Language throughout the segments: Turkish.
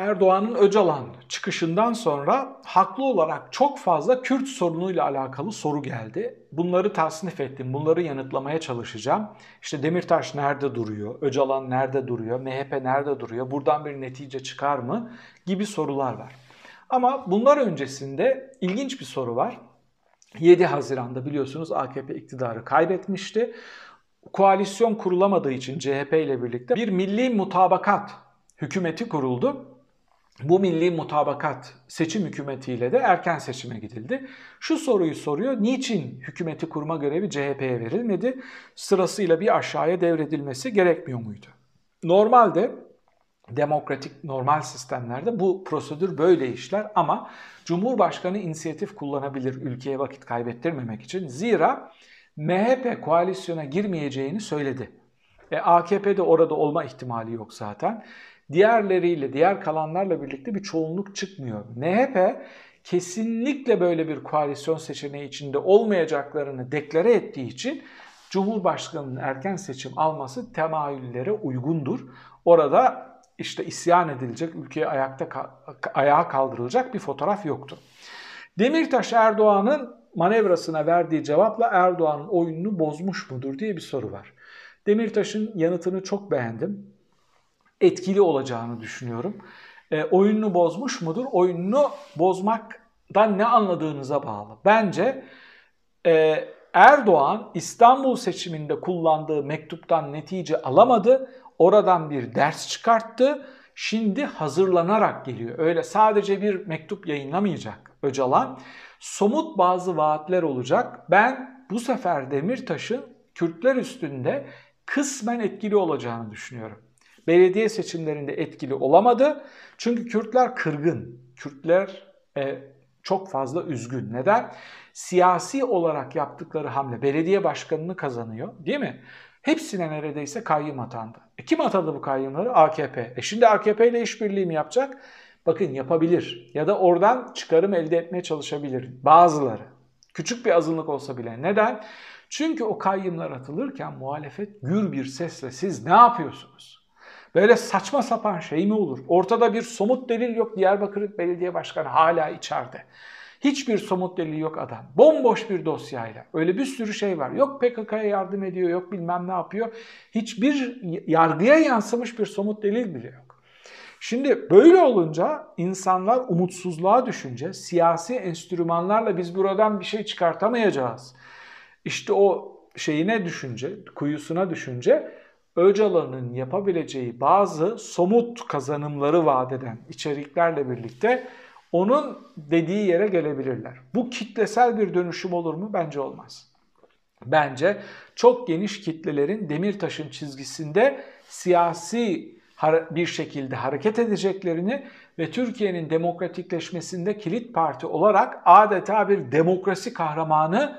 Erdoğan'ın Öcalan çıkışından sonra haklı olarak çok fazla Kürt sorunuyla alakalı soru geldi. Bunları tasnif ettim, bunları yanıtlamaya çalışacağım. İşte Demirtaş nerede duruyor, Öcalan nerede duruyor, MHP nerede duruyor, buradan bir netice çıkar mı gibi sorular var. Ama bunlar öncesinde ilginç bir soru var. 7 Haziran'da biliyorsunuz AKP iktidarı kaybetmişti. Koalisyon kurulamadığı için CHP ile birlikte bir milli mutabakat hükümeti kuruldu. Bu milli mutabakat seçim hükümetiyle de erken seçime gidildi. Şu soruyu soruyor. Niçin hükümeti kurma görevi CHP'ye verilmedi? Sırasıyla bir aşağıya devredilmesi gerekmiyor muydu? Normalde demokratik normal sistemlerde bu prosedür böyle işler ama Cumhurbaşkanı inisiyatif kullanabilir ülkeye vakit kaybettirmemek için. Zira MHP koalisyona girmeyeceğini söyledi. E, AKP'de orada olma ihtimali yok zaten. Diğerleriyle, diğer kalanlarla birlikte bir çoğunluk çıkmıyor. MHP kesinlikle böyle bir koalisyon seçeneği içinde olmayacaklarını deklare ettiği için Cumhurbaşkanı'nın erken seçim alması temayüllere uygundur. Orada işte isyan edilecek, ülkeye ayakta ayağa kaldırılacak bir fotoğraf yoktu. Demirtaş Erdoğan'ın manevrasına verdiği cevapla Erdoğan'ın oyununu bozmuş mudur diye bir soru var. Demirtaş'ın yanıtını çok beğendim. Etkili olacağını düşünüyorum. E, oyununu bozmuş mudur? Oyununu bozmaktan ne anladığınıza bağlı. Bence e, Erdoğan İstanbul seçiminde kullandığı mektuptan netice alamadı. Oradan bir ders çıkarttı. Şimdi hazırlanarak geliyor. Öyle sadece bir mektup yayınlamayacak Öcalan. Somut bazı vaatler olacak. Ben bu sefer Demirtaş'ın Kürtler üstünde kısmen etkili olacağını düşünüyorum. Belediye seçimlerinde etkili olamadı. Çünkü Kürtler kırgın. Kürtler e, çok fazla üzgün. Neden? Siyasi olarak yaptıkları hamle belediye başkanını kazanıyor değil mi? Hepsine neredeyse kayyum atandı. E kim atadı bu kayyumları? AKP. E şimdi AKP ile işbirliği mi yapacak? Bakın yapabilir. Ya da oradan çıkarım elde etmeye çalışabilir. Bazıları. Küçük bir azınlık olsa bile. Neden? Çünkü o kayyumlar atılırken muhalefet gür bir sesle siz ne yapıyorsunuz? Böyle saçma sapan şey mi olur? Ortada bir somut delil yok. Diyarbakır Belediye Başkanı hala içeride. Hiçbir somut delil yok adam. Bomboş bir dosyayla. Öyle bir sürü şey var. Yok PKK'ya yardım ediyor, yok bilmem ne yapıyor. Hiçbir yargıya yansımış bir somut delil bile yok. Şimdi böyle olunca insanlar umutsuzluğa düşünce siyasi enstrümanlarla biz buradan bir şey çıkartamayacağız. İşte o şeyine düşünce, kuyusuna düşünce Öcalan'ın yapabileceği bazı somut kazanımları vaat eden içeriklerle birlikte onun dediği yere gelebilirler. Bu kitlesel bir dönüşüm olur mu? Bence olmaz. Bence çok geniş kitlelerin Demirtaş'ın çizgisinde siyasi bir şekilde hareket edeceklerini ve Türkiye'nin demokratikleşmesinde kilit parti olarak adeta bir demokrasi kahramanı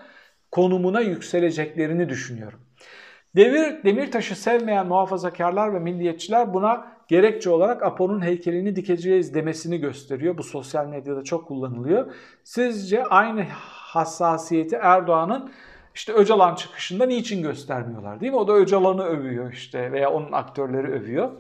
konumuna yükseleceklerini düşünüyorum. Devir, Demirtaş'ı sevmeyen muhafazakarlar ve milliyetçiler buna gerekçe olarak Apo'nun heykelini dikeceğiz demesini gösteriyor. Bu sosyal medyada çok kullanılıyor. Sizce aynı hassasiyeti Erdoğan'ın işte Öcalan çıkışında niçin göstermiyorlar değil mi? O da Öcalan'ı övüyor işte veya onun aktörleri övüyor.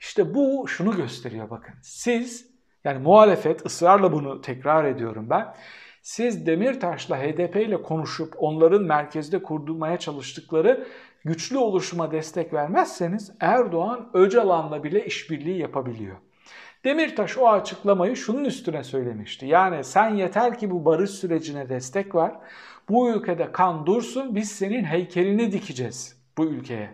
İşte bu şunu gösteriyor bakın. Siz yani muhalefet ısrarla bunu tekrar ediyorum ben. Siz Demirtaş'la HDP ile konuşup onların merkezde kurdurmaya çalıştıkları güçlü oluşuma destek vermezseniz Erdoğan Öcalan'la bile işbirliği yapabiliyor. Demirtaş o açıklamayı şunun üstüne söylemişti. Yani sen yeter ki bu barış sürecine destek ver. Bu ülkede kan dursun biz senin heykelini dikeceğiz bu ülkeye.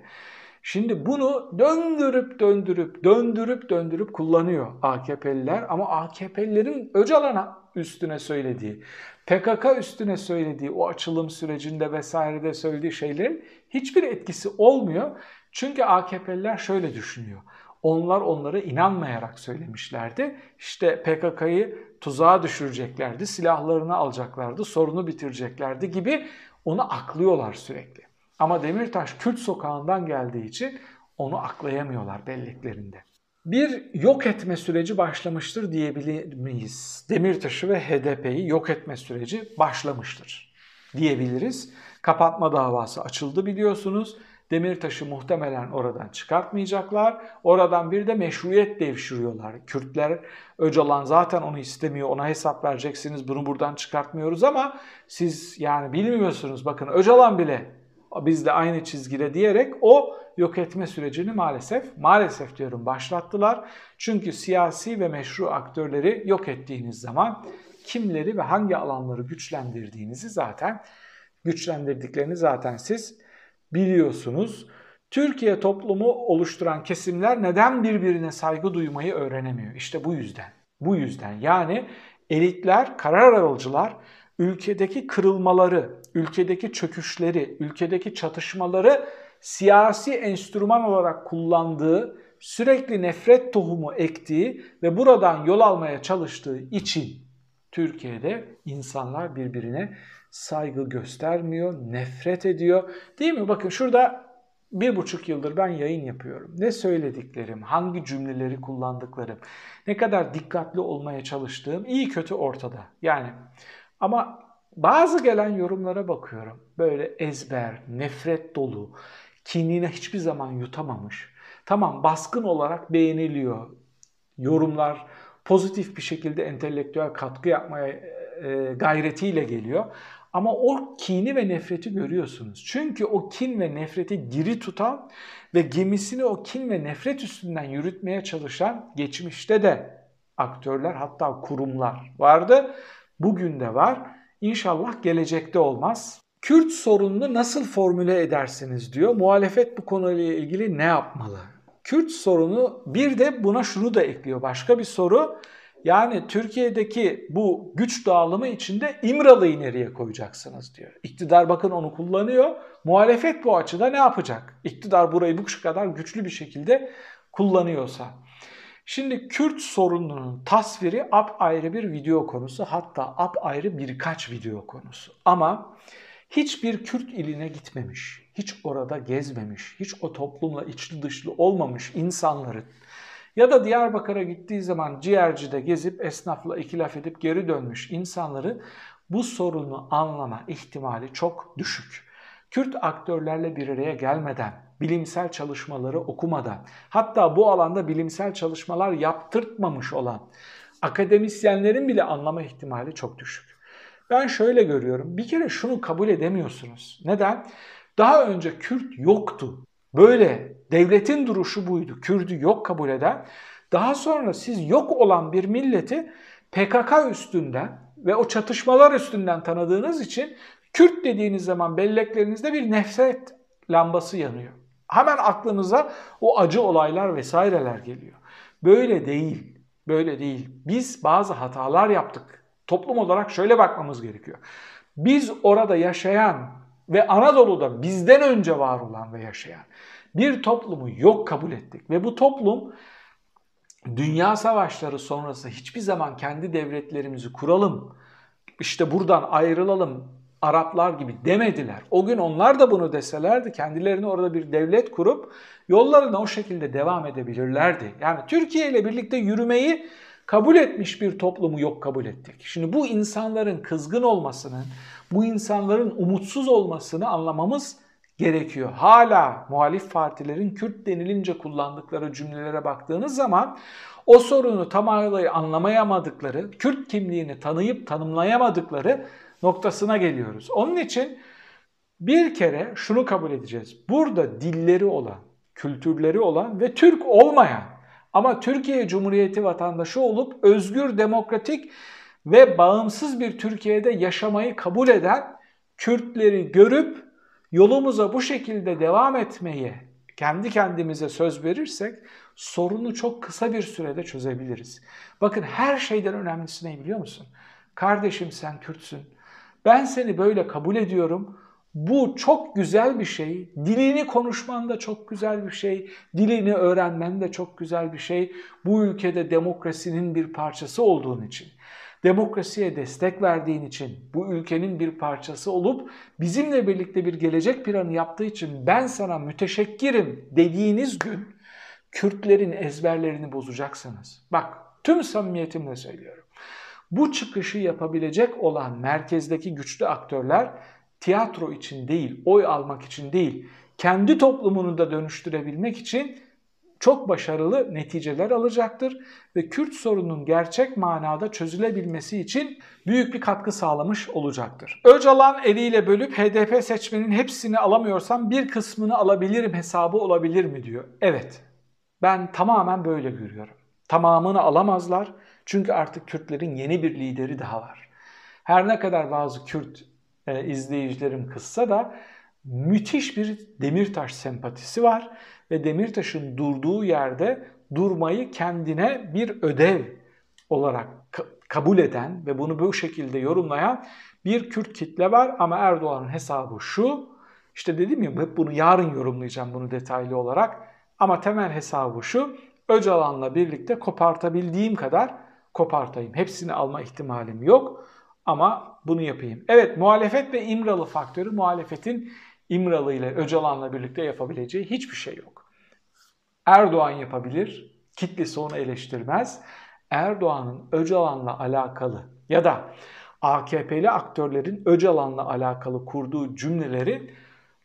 Şimdi bunu döndürüp döndürüp döndürüp döndürüp kullanıyor AKP'liler ama AKP'lilerin Öcalan'a üstüne söylediği, PKK üstüne söylediği o açılım sürecinde vesairede söylediği şeylerin hiçbir etkisi olmuyor. Çünkü AKP'liler şöyle düşünüyor. Onlar onlara inanmayarak söylemişlerdi. İşte PKK'yı tuzağa düşüreceklerdi, silahlarını alacaklardı, sorunu bitireceklerdi gibi onu aklıyorlar sürekli. Ama Demirtaş Kürt sokağından geldiği için onu aklayamıyorlar belleklerinde. Bir yok etme süreci başlamıştır diyebilir miyiz? Demirtaş'ı ve HDP'yi yok etme süreci başlamıştır diyebiliriz. Kapatma davası açıldı biliyorsunuz. Demirtaş'ı muhtemelen oradan çıkartmayacaklar. Oradan bir de meşruiyet devşiriyorlar. Kürtler Öcalan zaten onu istemiyor. Ona hesap vereceksiniz. Bunu buradan çıkartmıyoruz ama siz yani bilmiyorsunuz. Bakın Öcalan bile bizle aynı çizgide diyerek o yok etme sürecini maalesef maalesef diyorum başlattılar. Çünkü siyasi ve meşru aktörleri yok ettiğiniz zaman kimleri ve hangi alanları güçlendirdiğinizi zaten güçlendirdiklerini zaten siz biliyorsunuz. Türkiye toplumu oluşturan kesimler neden birbirine saygı duymayı öğrenemiyor? İşte bu yüzden. Bu yüzden yani elitler, karar alıcılar ülkedeki kırılmaları, ülkedeki çöküşleri, ülkedeki çatışmaları siyasi enstrüman olarak kullandığı, sürekli nefret tohumu ektiği ve buradan yol almaya çalıştığı için Türkiye'de insanlar birbirine saygı göstermiyor, nefret ediyor. Değil mi? Bakın şurada bir buçuk yıldır ben yayın yapıyorum. Ne söylediklerim, hangi cümleleri kullandıklarım, ne kadar dikkatli olmaya çalıştığım iyi kötü ortada. Yani ama bazı gelen yorumlara bakıyorum. Böyle ezber, nefret dolu, kinine hiçbir zaman yutamamış. Tamam baskın olarak beğeniliyor. Yorumlar pozitif bir şekilde entelektüel katkı yapmaya e, gayretiyle geliyor. Ama o kini ve nefreti görüyorsunuz. Çünkü o kin ve nefreti diri tutan ve gemisini o kin ve nefret üstünden yürütmeye çalışan geçmişte de aktörler hatta kurumlar vardı. Bugün de var. İnşallah gelecekte olmaz. Kürt sorununu nasıl formüle edersiniz diyor. Muhalefet bu konuyla ilgili ne yapmalı? Kürt sorunu bir de buna şunu da ekliyor. Başka bir soru yani Türkiye'deki bu güç dağılımı içinde İmralı'yı nereye koyacaksınız diyor. İktidar bakın onu kullanıyor. Muhalefet bu açıda ne yapacak? İktidar burayı bu kadar güçlü bir şekilde kullanıyorsa. Şimdi Kürt sorununun tasviri ap ayrı bir video konusu hatta ap ayrı birkaç video konusu. Ama hiçbir Kürt iline gitmemiş, hiç orada gezmemiş, hiç o toplumla içli dışlı olmamış insanların ya da Diyarbakır'a gittiği zaman ciğercide gezip esnafla iki laf edip geri dönmüş insanları bu sorunu anlama ihtimali çok düşük. Kürt aktörlerle bir araya gelmeden, bilimsel çalışmaları okumadan, hatta bu alanda bilimsel çalışmalar yaptırtmamış olan akademisyenlerin bile anlama ihtimali çok düşük. Ben şöyle görüyorum. Bir kere şunu kabul edemiyorsunuz. Neden? Daha önce Kürt yoktu. Böyle devletin duruşu buydu. Kürdü yok kabul eden. Daha sonra siz yok olan bir milleti PKK üstünden ve o çatışmalar üstünden tanıdığınız için Kürt dediğiniz zaman belleklerinizde bir nefret lambası yanıyor. Hemen aklınıza o acı olaylar vesaireler geliyor. Böyle değil. Böyle değil. Biz bazı hatalar yaptık. Toplum olarak şöyle bakmamız gerekiyor. Biz orada yaşayan ve Anadolu'da bizden önce var olan ve yaşayan bir toplumu yok kabul ettik. Ve bu toplum dünya savaşları sonrası hiçbir zaman kendi devletlerimizi kuralım, işte buradan ayrılalım, Araplar gibi demediler. O gün onlar da bunu deselerdi kendilerini orada bir devlet kurup yollarına o şekilde devam edebilirlerdi. Yani Türkiye ile birlikte yürümeyi kabul etmiş bir toplumu yok kabul ettik. Şimdi bu insanların kızgın olmasını, bu insanların umutsuz olmasını anlamamız gerekiyor. Hala muhalif partilerin Kürt denilince kullandıkları cümlelere baktığınız zaman o sorunu tamamıyla anlamayamadıkları, Kürt kimliğini tanıyıp tanımlayamadıkları noktasına geliyoruz. Onun için bir kere şunu kabul edeceğiz. Burada dilleri olan, kültürleri olan ve Türk olmayan ama Türkiye Cumhuriyeti vatandaşı olup özgür, demokratik ve bağımsız bir Türkiye'de yaşamayı kabul eden Kürtleri görüp yolumuza bu şekilde devam etmeye kendi kendimize söz verirsek sorunu çok kısa bir sürede çözebiliriz. Bakın her şeyden önemlisi ne biliyor musun? Kardeşim sen Kürtsün. Ben seni böyle kabul ediyorum. Bu çok güzel bir şey. Dilini konuşman da çok güzel bir şey. Dilini öğrenmen de çok güzel bir şey. Bu ülkede demokrasinin bir parçası olduğun için demokrasiye destek verdiğin için, bu ülkenin bir parçası olup bizimle birlikte bir gelecek planı yaptığı için ben sana müteşekkirim dediğiniz gün Kürtlerin ezberlerini bozacaksınız. Bak tüm samimiyetimle söylüyorum. Bu çıkışı yapabilecek olan merkezdeki güçlü aktörler tiyatro için değil, oy almak için değil, kendi toplumunu da dönüştürebilmek için çok başarılı neticeler alacaktır ve Kürt sorununun gerçek manada çözülebilmesi için büyük bir katkı sağlamış olacaktır. Öcalan eliyle bölüp HDP seçmenin hepsini alamıyorsam bir kısmını alabilirim hesabı olabilir mi diyor. Evet ben tamamen böyle görüyorum. Tamamını alamazlar çünkü artık Kürtlerin yeni bir lideri daha var. Her ne kadar bazı Kürt e, izleyicilerim kızsa da müthiş bir Demirtaş sempatisi var ve Demirtaş'ın durduğu yerde durmayı kendine bir ödev olarak kabul eden ve bunu bu şekilde yorumlayan bir Kürt kitle var ama Erdoğan'ın hesabı şu. İşte dedim ya hep bunu yarın yorumlayacağım bunu detaylı olarak. Ama temel hesabı şu. Öcalan'la birlikte kopartabildiğim kadar kopartayım. Hepsini alma ihtimalim yok ama bunu yapayım. Evet muhalefet ve İmralı faktörü muhalefetin İmralı ile Öcalan'la birlikte yapabileceği hiçbir şey yok. Erdoğan yapabilir, kitlesi onu eleştirmez. Erdoğan'ın Öcalan'la alakalı ya da AKP'li aktörlerin Öcalan'la alakalı kurduğu cümlelerin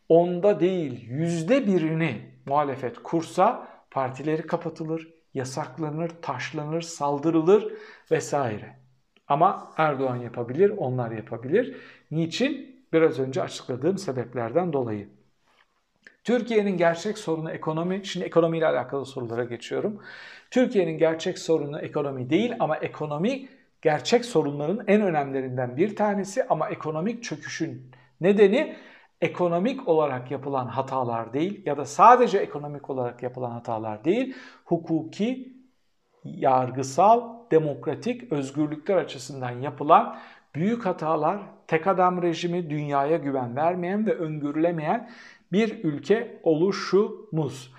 onda değil yüzde birini muhalefet kursa partileri kapatılır, yasaklanır, taşlanır, saldırılır vesaire. Ama Erdoğan yapabilir, onlar yapabilir. Niçin? Biraz önce açıkladığım sebeplerden dolayı. Türkiye'nin gerçek sorunu ekonomi. Şimdi ekonomiyle alakalı sorulara geçiyorum. Türkiye'nin gerçek sorunu ekonomi değil ama ekonomi gerçek sorunların en önemlilerinden bir tanesi ama ekonomik çöküşün nedeni ekonomik olarak yapılan hatalar değil ya da sadece ekonomik olarak yapılan hatalar değil, hukuki, yargısal, demokratik özgürlükler açısından yapılan büyük hatalar, tek adam rejimi, dünyaya güven vermeyen ve öngörülemeyen bir ülke oluşumuz.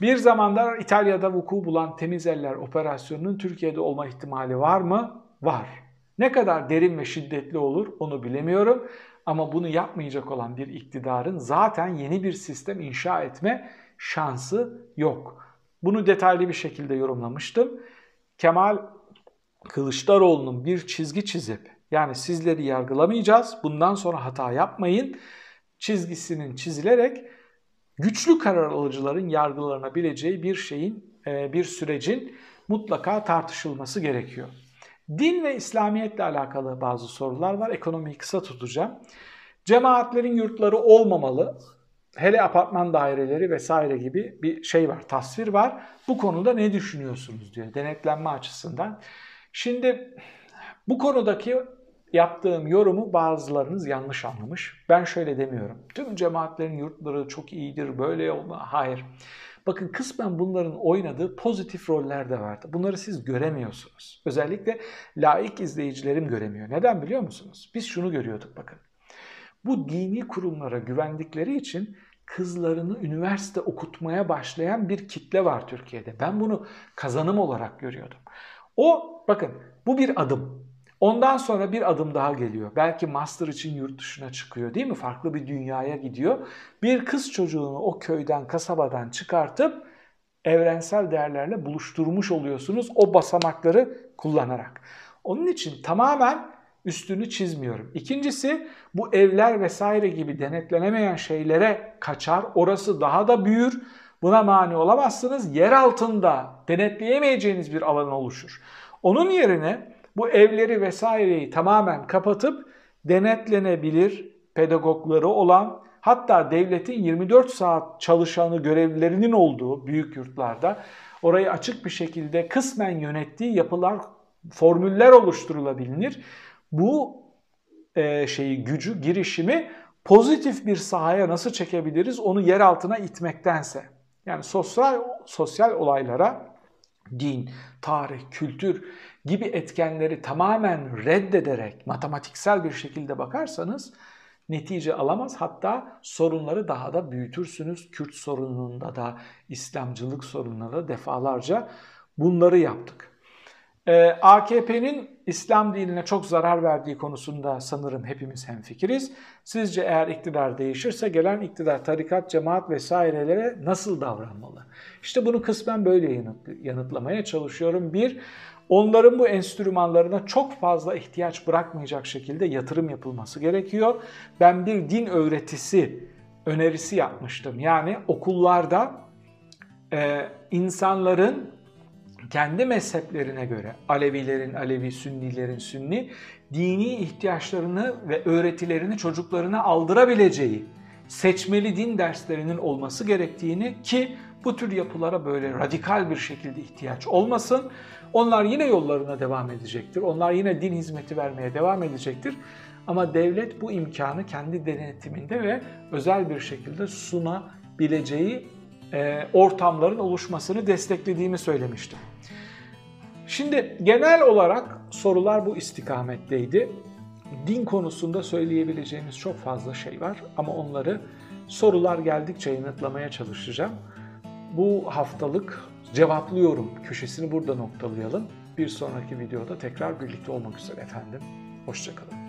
Bir zamanlar İtalya'da vuku bulan temiz eller operasyonunun Türkiye'de olma ihtimali var mı? Var. Ne kadar derin ve şiddetli olur onu bilemiyorum. Ama bunu yapmayacak olan bir iktidarın zaten yeni bir sistem inşa etme şansı yok. Bunu detaylı bir şekilde yorumlamıştım. Kemal Kılıçdaroğlu'nun bir çizgi çizip yani sizleri yargılamayacağız, bundan sonra hata yapmayın çizgisinin çizilerek güçlü karar alıcıların yargılanabileceği bir şeyin, e, bir sürecin mutlaka tartışılması gerekiyor. Din ve İslamiyetle alakalı bazı sorular var. Ekonomiyi kısa tutacağım. Cemaatlerin yurtları olmamalı. Hele apartman daireleri vesaire gibi bir şey var, tasvir var. Bu konuda ne düşünüyorsunuz diyor denetlenme açısından. Şimdi bu konudaki yaptığım yorumu bazılarınız yanlış anlamış. Ben şöyle demiyorum. Tüm cemaatlerin yurtları çok iyidir, böyle olma. Hayır. Bakın kısmen bunların oynadığı pozitif roller de vardı. Bunları siz göremiyorsunuz. Özellikle laik izleyicilerim göremiyor. Neden biliyor musunuz? Biz şunu görüyorduk bakın. Bu dini kurumlara güvendikleri için kızlarını üniversite okutmaya başlayan bir kitle var Türkiye'de. Ben bunu kazanım olarak görüyordum. O bakın bu bir adım. Ondan sonra bir adım daha geliyor. Belki master için yurt dışına çıkıyor değil mi? Farklı bir dünyaya gidiyor. Bir kız çocuğunu o köyden, kasabadan çıkartıp evrensel değerlerle buluşturmuş oluyorsunuz o basamakları kullanarak. Onun için tamamen üstünü çizmiyorum. İkincisi bu evler vesaire gibi denetlenemeyen şeylere kaçar. Orası daha da büyür. Buna mani olamazsınız. Yer altında denetleyemeyeceğiniz bir alan oluşur. Onun yerine bu evleri vesaireyi tamamen kapatıp denetlenebilir pedagogları olan hatta devletin 24 saat çalışanı görevlilerinin olduğu büyük yurtlarda orayı açık bir şekilde kısmen yönettiği yapılar, formüller oluşturulabilir. Bu e, şeyi, gücü, girişimi pozitif bir sahaya nasıl çekebiliriz onu yer altına itmektense. Yani sosyal sosyal olaylara din, tarih, kültür gibi etkenleri tamamen reddederek matematiksel bir şekilde bakarsanız netice alamaz. Hatta sorunları daha da büyütürsünüz. Kürt sorununda da, İslamcılık sorununda da defalarca bunları yaptık. Ee, AKP'nin İslam dinine çok zarar verdiği konusunda sanırım hepimiz hemfikiriz. Sizce eğer iktidar değişirse gelen iktidar tarikat, cemaat vesairelere nasıl davranmalı? İşte bunu kısmen böyle yanıtlamaya çalışıyorum. Bir, onların bu enstrümanlarına çok fazla ihtiyaç bırakmayacak şekilde yatırım yapılması gerekiyor. Ben bir din öğretisi önerisi yapmıştım. Yani okullarda e, insanların kendi mezheplerine göre Alevilerin Alevi, Sünnilerin Sünni dini ihtiyaçlarını ve öğretilerini çocuklarına aldırabileceği seçmeli din derslerinin olması gerektiğini ki bu tür yapılara böyle radikal bir şekilde ihtiyaç olmasın. Onlar yine yollarına devam edecektir. Onlar yine din hizmeti vermeye devam edecektir. Ama devlet bu imkanı kendi denetiminde ve özel bir şekilde sunabileceği e, ortamların oluşmasını desteklediğimi söylemiştim. Şimdi genel olarak sorular bu istikametteydi. Din konusunda söyleyebileceğimiz çok fazla şey var ama onları sorular geldikçe yanıtlamaya çalışacağım. Bu haftalık cevaplıyorum köşesini burada noktalayalım. Bir sonraki videoda tekrar birlikte olmak üzere efendim. Hoşçakalın.